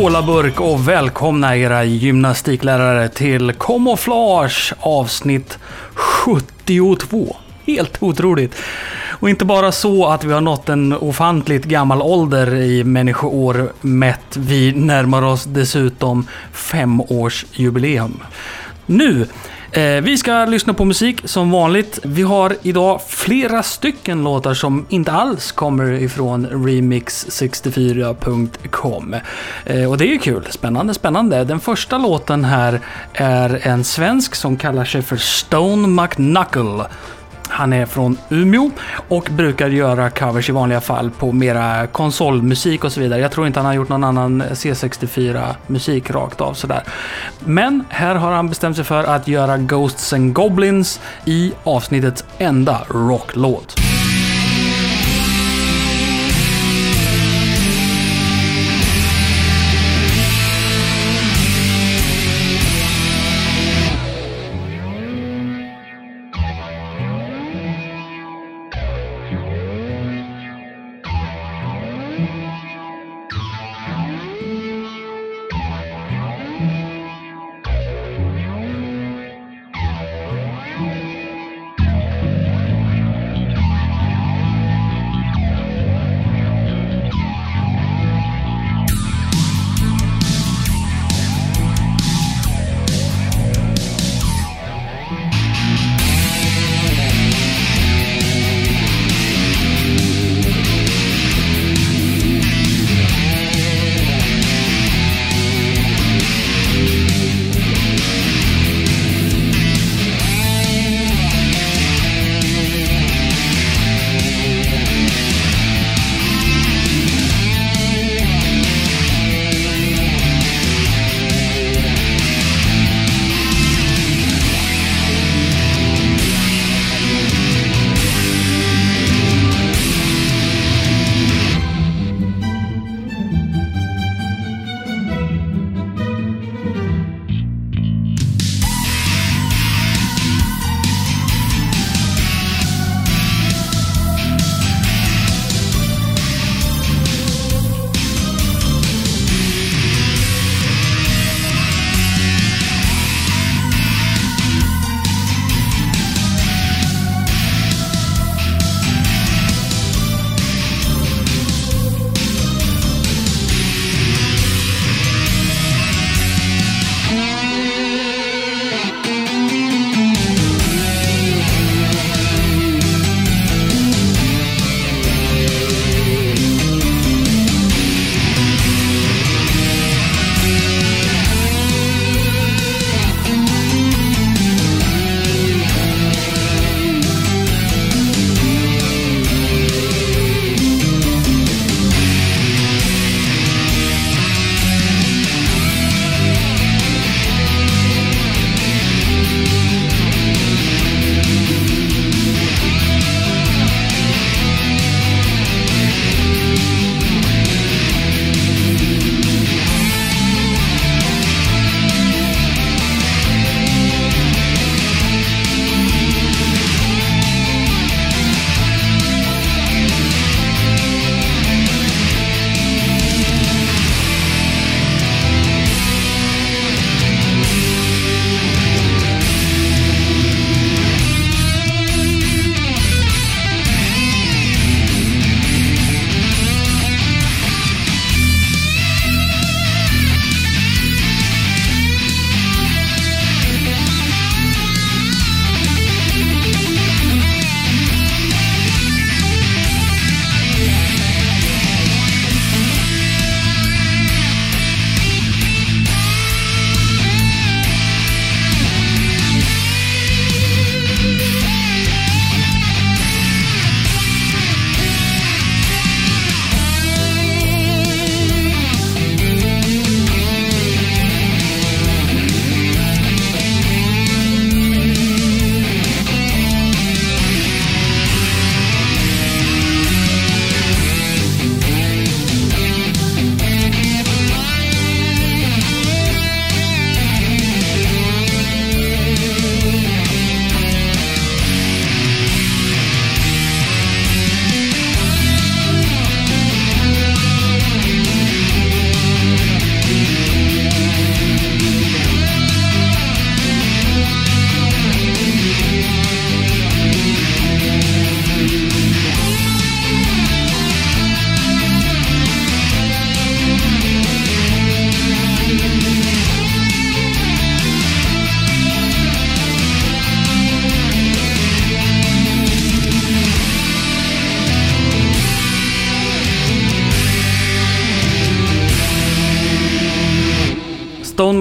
Kolaburk och välkomna era gymnastiklärare till Kamouflage avsnitt 72. Helt otroligt. Och inte bara så att vi har nått en ofantligt gammal ålder i människoår mätt. Vi närmar oss dessutom femårsjubileum. Nu Eh, vi ska lyssna på musik som vanligt. Vi har idag flera stycken låtar som inte alls kommer ifrån remix64.com. Eh, och det är ju kul. Spännande, spännande. Den första låten här är en svensk som kallar sig för Stone McNuckle. Han är från Umeå och brukar göra covers i vanliga fall på mera konsolmusik och så vidare. Jag tror inte han har gjort någon annan C64-musik rakt av sådär. Men här har han bestämt sig för att göra Ghosts and Goblins i avsnittets enda rocklåt.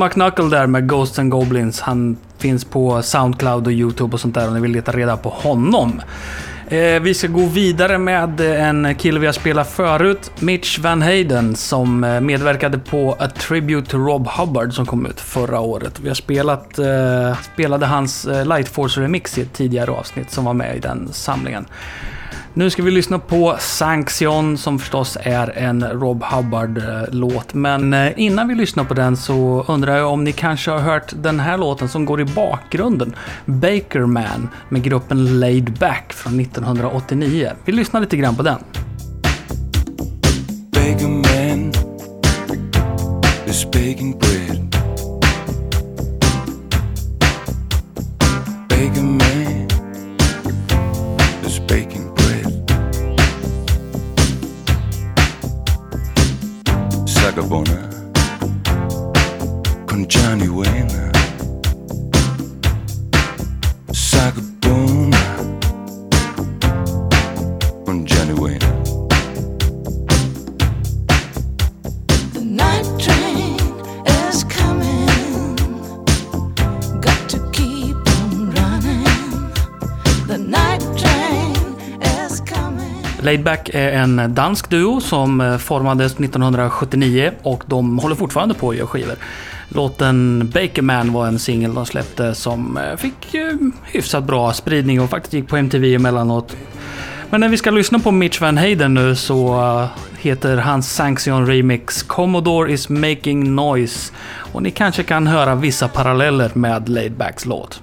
Stone Knuckle där med Ghosts and Goblins. Han finns på Soundcloud och YouTube och sånt där om ni vill leta reda på honom. Eh, vi ska gå vidare med en kille vi har spelat förut, Mitch Van Hayden, som eh, medverkade på A Tribute to Rob Hubbard som kom ut förra året. Vi har spelat, eh, spelade hans eh, Light Force Remix i ett tidigare avsnitt som var med i den samlingen. Nu ska vi lyssna på Sanction som förstås är en Rob Hubbard-låt. Men eh, innan vi lyssnar på den så undrar jag om ni kanske har hört den här låten som går i bakgrunden. Baker Man med gruppen Laid Back från 1989. Vi lyssnar lite grann på den. Baker man is baking Laidback är en dansk duo som eh, formades 1979 och de håller fortfarande på att göra skivor. Låten Baker Man var en singel de släppte som eh, fick eh, hyfsat bra spridning och faktiskt gick på MTV emellanåt. Men när vi ska lyssna på Mitch Van Hayden nu så heter hans Sanction Remix Commodore is making noise. Och ni kanske kan höra vissa paralleller med Laidbacks låt.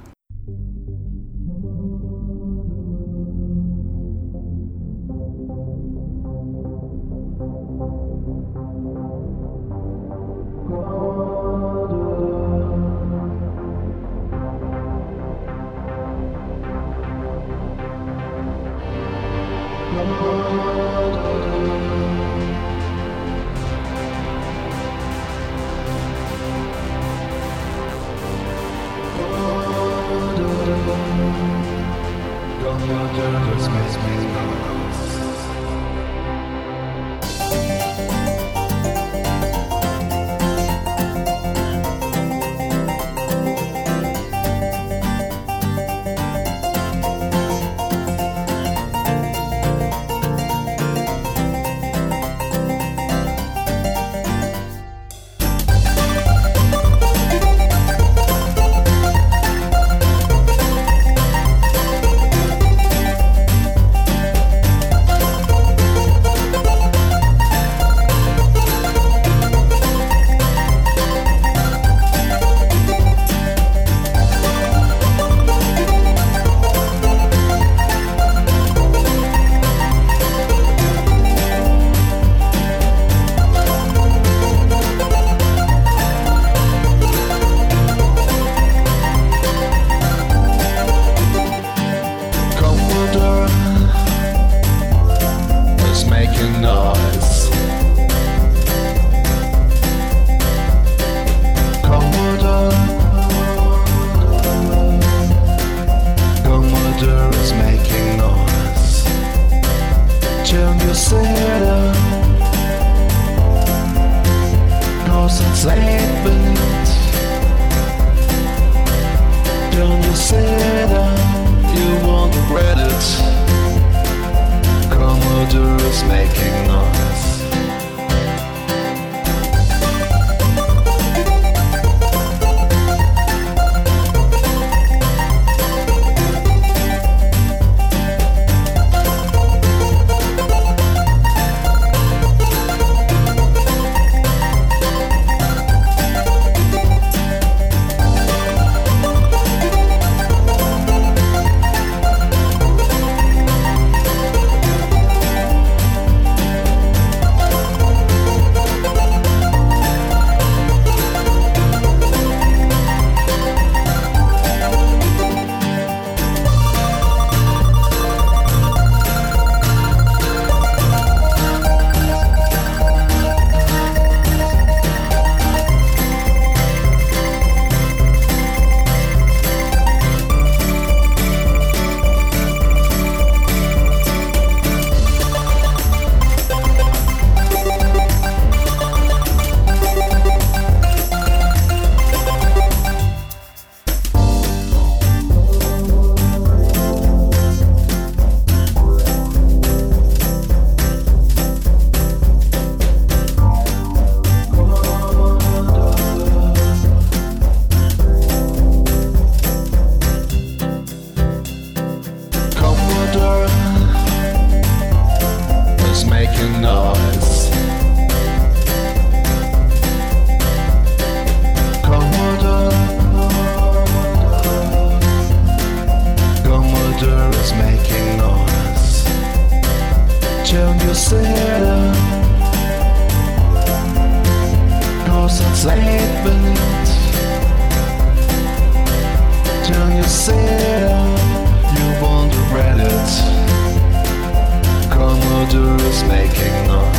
happens. Till you you won't regret it. Commodore is making noise.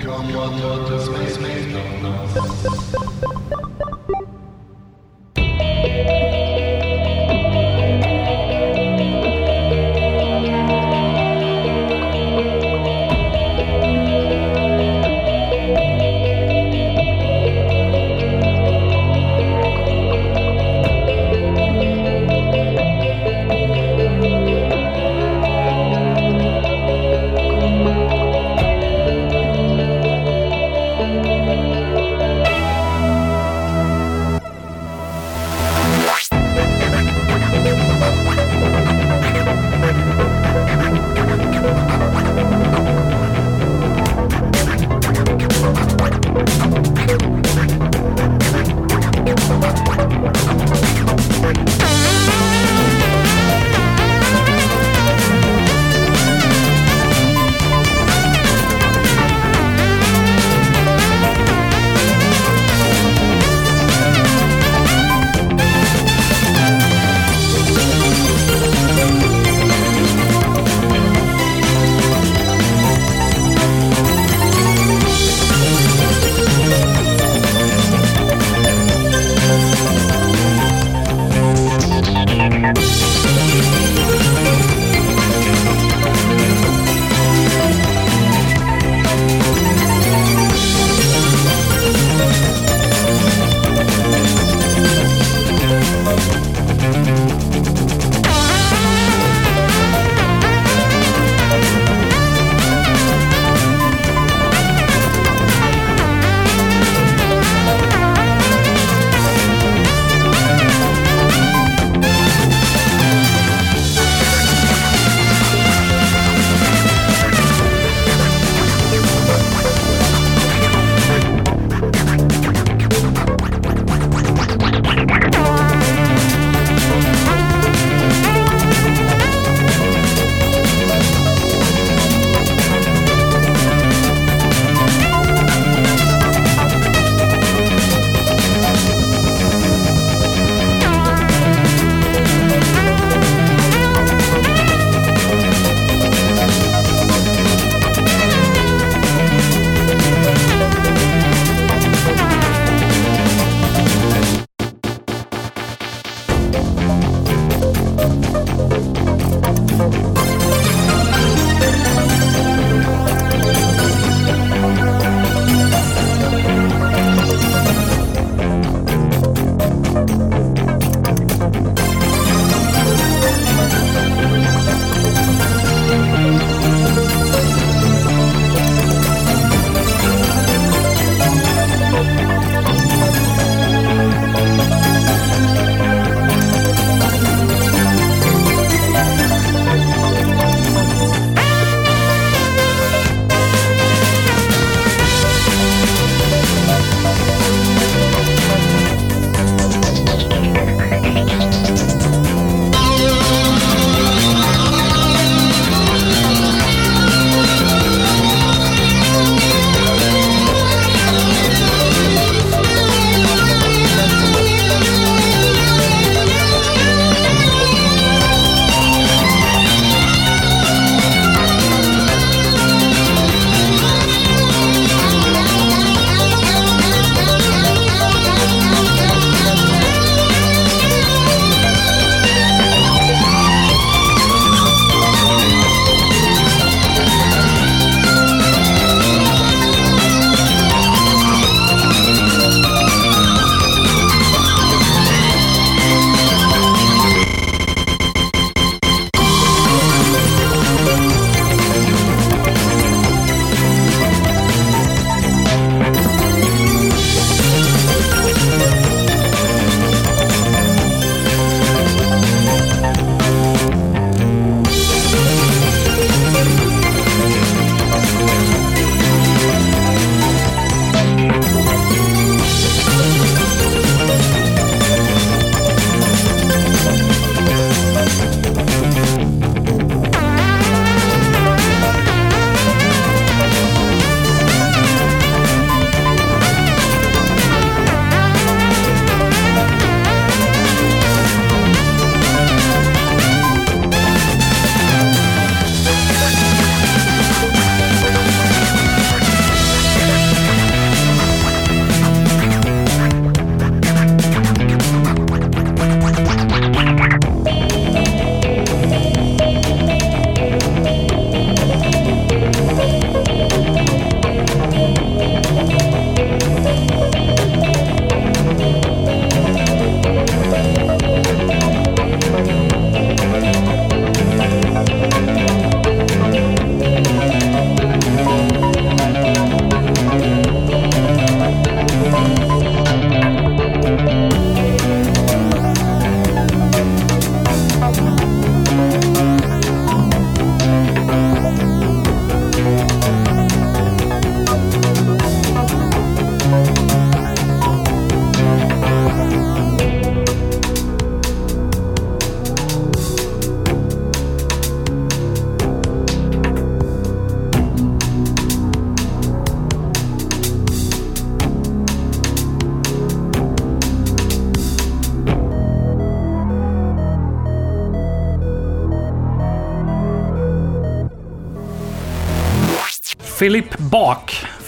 Commodore is making noise.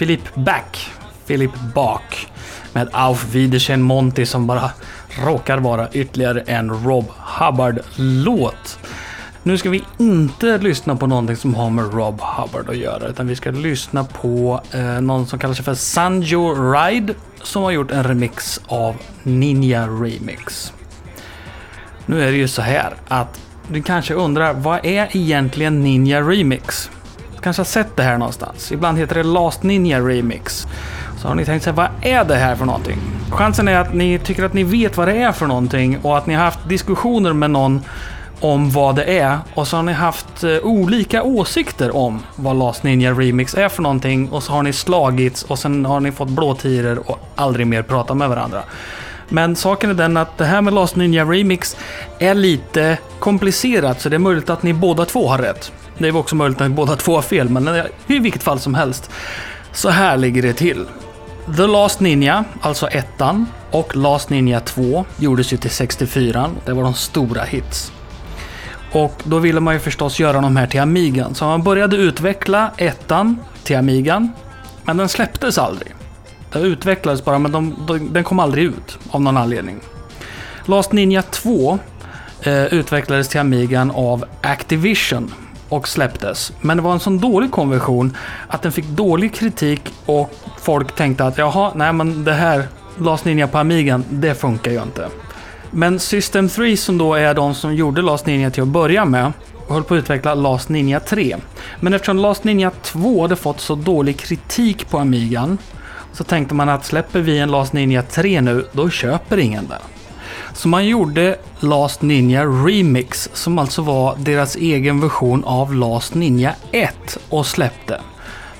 Philip Back. Philip Bak, Med Auf Wiedersehen Monty som bara råkar vara ytterligare en Rob Hubbard-låt. Nu ska vi inte lyssna på någonting som har med Rob Hubbard att göra, utan vi ska lyssna på eh, någon som kallar sig för Sanjo Ride som har gjort en remix av Ninja Remix. Nu är det ju så här att du kanske undrar, vad är egentligen Ninja Remix? Kanske har sett det här någonstans. Ibland heter det Last Ninja Remix. Så har ni tänkt sig, vad är det här för någonting? Chansen är att ni tycker att ni vet vad det är för någonting och att ni har haft diskussioner med någon om vad det är och så har ni haft eh, olika åsikter om vad Last Ninja Remix är för någonting och så har ni slagits och sen har ni fått blåtiror och aldrig mer pratat med varandra. Men saken är den att det här med Last Ninja Remix är lite komplicerat så det är möjligt att ni båda två har rätt. Det är också möjligt att ni båda två har fel, men eh, i vilket fall som helst. Så här ligger det till. The Last Ninja, alltså ettan, och Last Ninja 2 gjordes ju till 64. Det var de stora hits. Och då ville man ju förstås göra de här till Amigan. Så man började utveckla ettan till Amigan. Men den släpptes aldrig. Den utvecklades bara, men de, de, den kom aldrig ut av någon anledning. Last Ninja 2 eh, utvecklades till Amigan av Activision och släpptes. Men det var en sån dålig konversion att den fick dålig kritik och folk tänkte att jaha, nej men det här Last Ninja på Amigan, det funkar ju inte. Men System 3 som då är de som gjorde Last Ninja till att börja med höll på att utveckla Last Ninja 3. Men eftersom Last Ninja 2 hade fått så dålig kritik på Amigan så tänkte man att släpper vi en Last Ninja 3 nu, då köper ingen den. Så man gjorde Last Ninja Remix som alltså var deras egen version av Last Ninja 1 och släppte.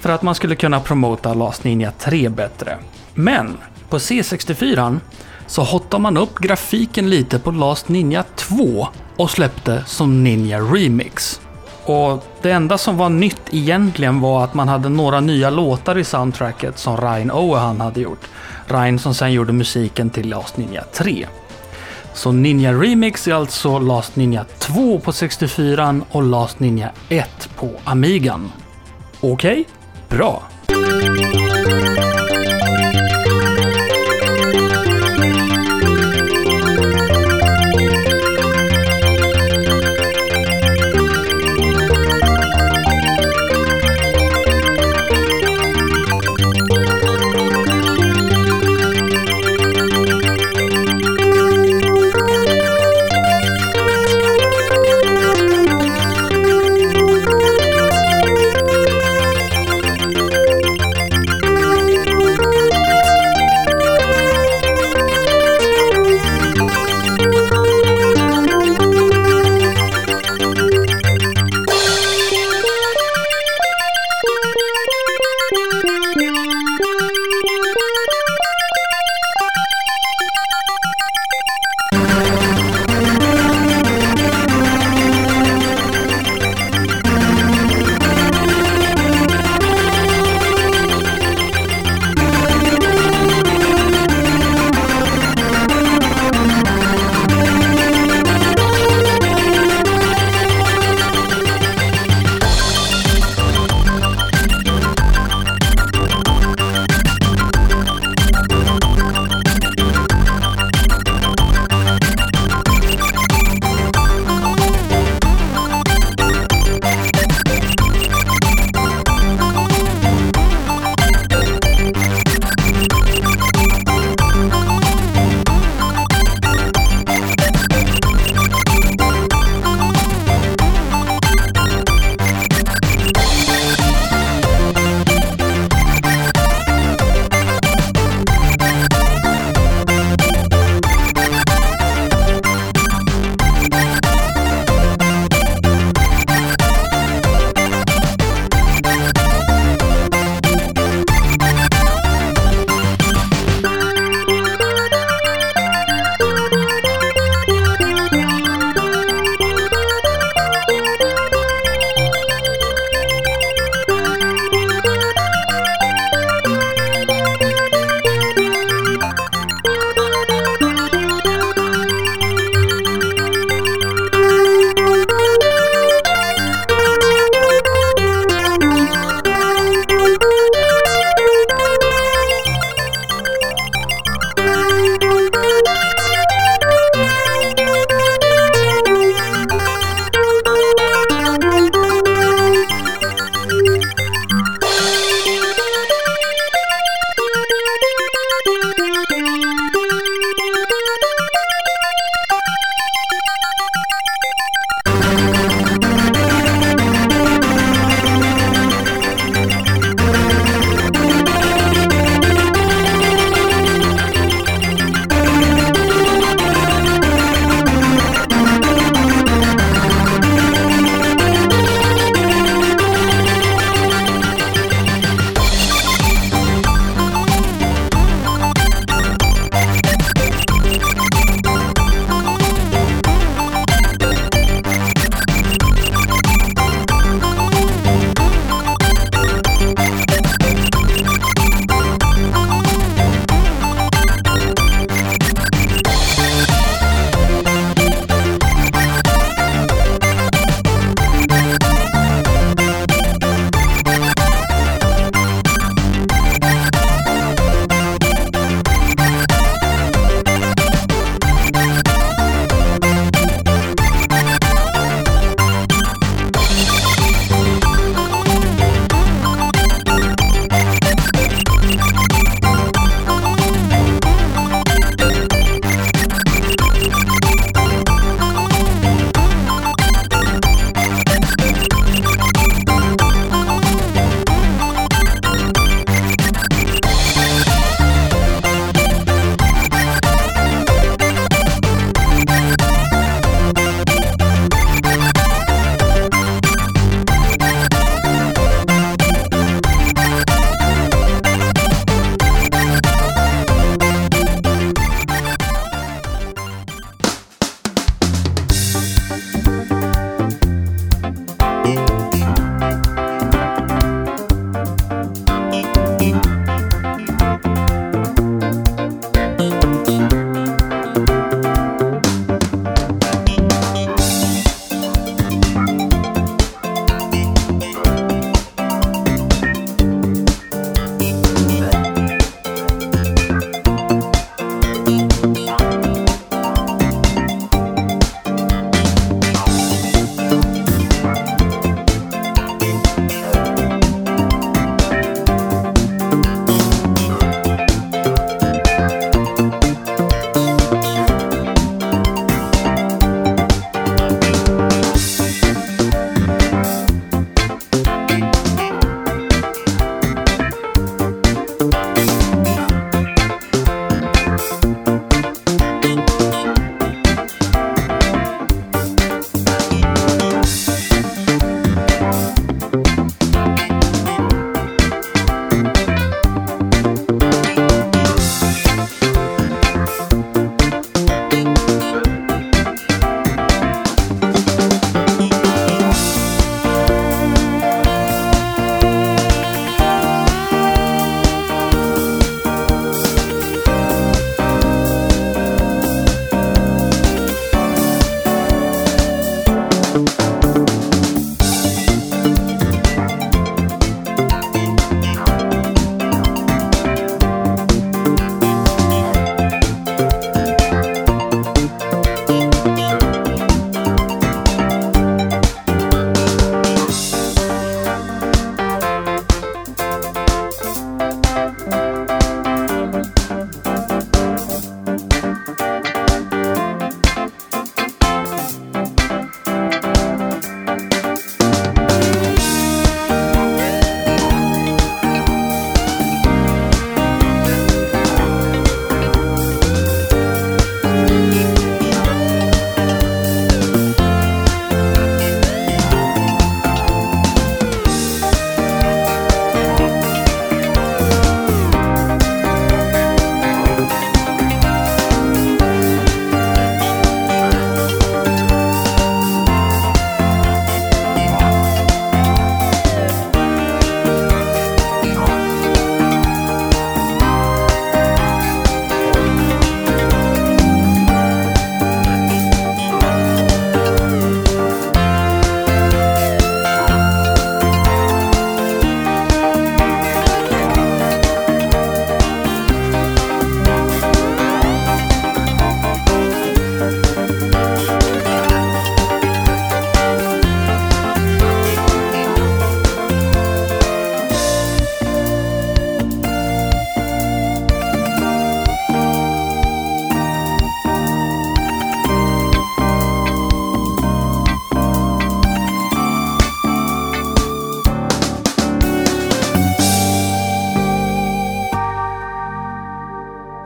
För att man skulle kunna promota Last Ninja 3 bättre. Men på C64 så hottade man upp grafiken lite på Last Ninja 2 och släppte som Ninja Remix. Och det enda som var nytt egentligen var att man hade några nya låtar i soundtracket som Ryan Owehan hade gjort. Ryan som sen gjorde musiken till Last Ninja 3. Så Ninja Remix är alltså Last Ninja 2 på 64 och Last Ninja 1 på Amigan. Okej? Bra.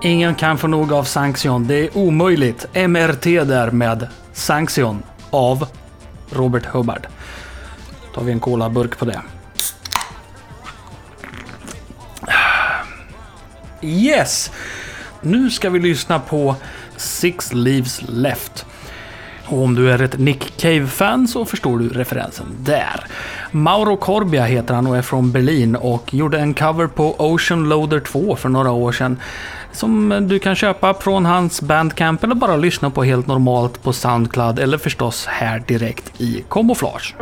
Ingen kan få nog av Sanction. Det är omöjligt. MRT där med Sanction av Robert Hubbard. Tar vi en colaburk på det. Yes! Nu ska vi lyssna på Six Leaves Left. Och om du är ett Nick Cave-fan så förstår du referensen där. Mauro Corbia heter han och är från Berlin och gjorde en cover på Ocean Loader 2 för några år sedan. Som du kan köpa från hans Bandcamp eller bara lyssna på helt normalt på Soundcloud eller förstås här direkt i Camouflage.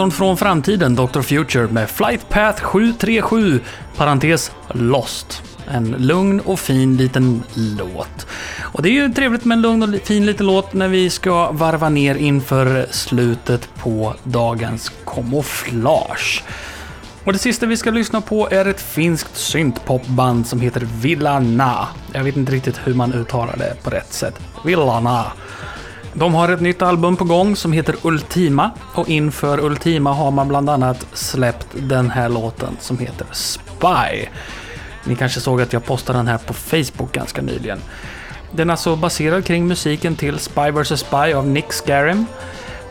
Datorn från framtiden, Dr. Future, med Flight Path 737, parentes Lost. En lugn och fin liten låt. Och det är ju trevligt med en lugn och fin liten låt när vi ska varva ner inför slutet på dagens kamouflage. Och det sista vi ska lyssna på är ett finskt syntpopband som heter Villana. Jag vet inte riktigt hur man uttalar det på rätt sätt. Villana. De har ett nytt album på gång som heter Ultima och inför Ultima har man bland annat släppt den här låten som heter Spy. Ni kanske såg att jag postade den här på Facebook ganska nyligen. Den är alltså baserad kring musiken till Spy vs Spy av Nick Scarim.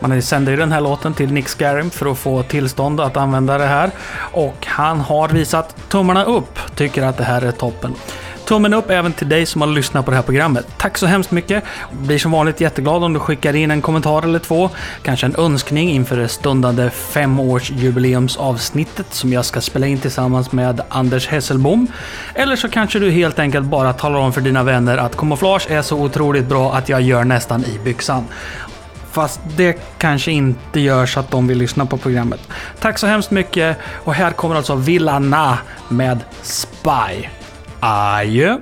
Man sände ju den här låten till Nick Scarim för att få tillstånd att använda det här. Och han har visat tummarna upp, tycker att det här är toppen. Tummen upp även till dig som har lyssnat på det här programmet. Tack så hemskt mycket. Blir som vanligt jätteglad om du skickar in en kommentar eller två. Kanske en önskning inför det stundande femårsjubileumsavsnittet som jag ska spela in tillsammans med Anders Hesselbom. Eller så kanske du helt enkelt bara talar om för dina vänner att kamouflage är så otroligt bra att jag gör nästan i byxan. Fast det kanske inte gör så att de vill lyssna på programmet. Tack så hemskt mycket och här kommer alltså Villana med Spy. Aie.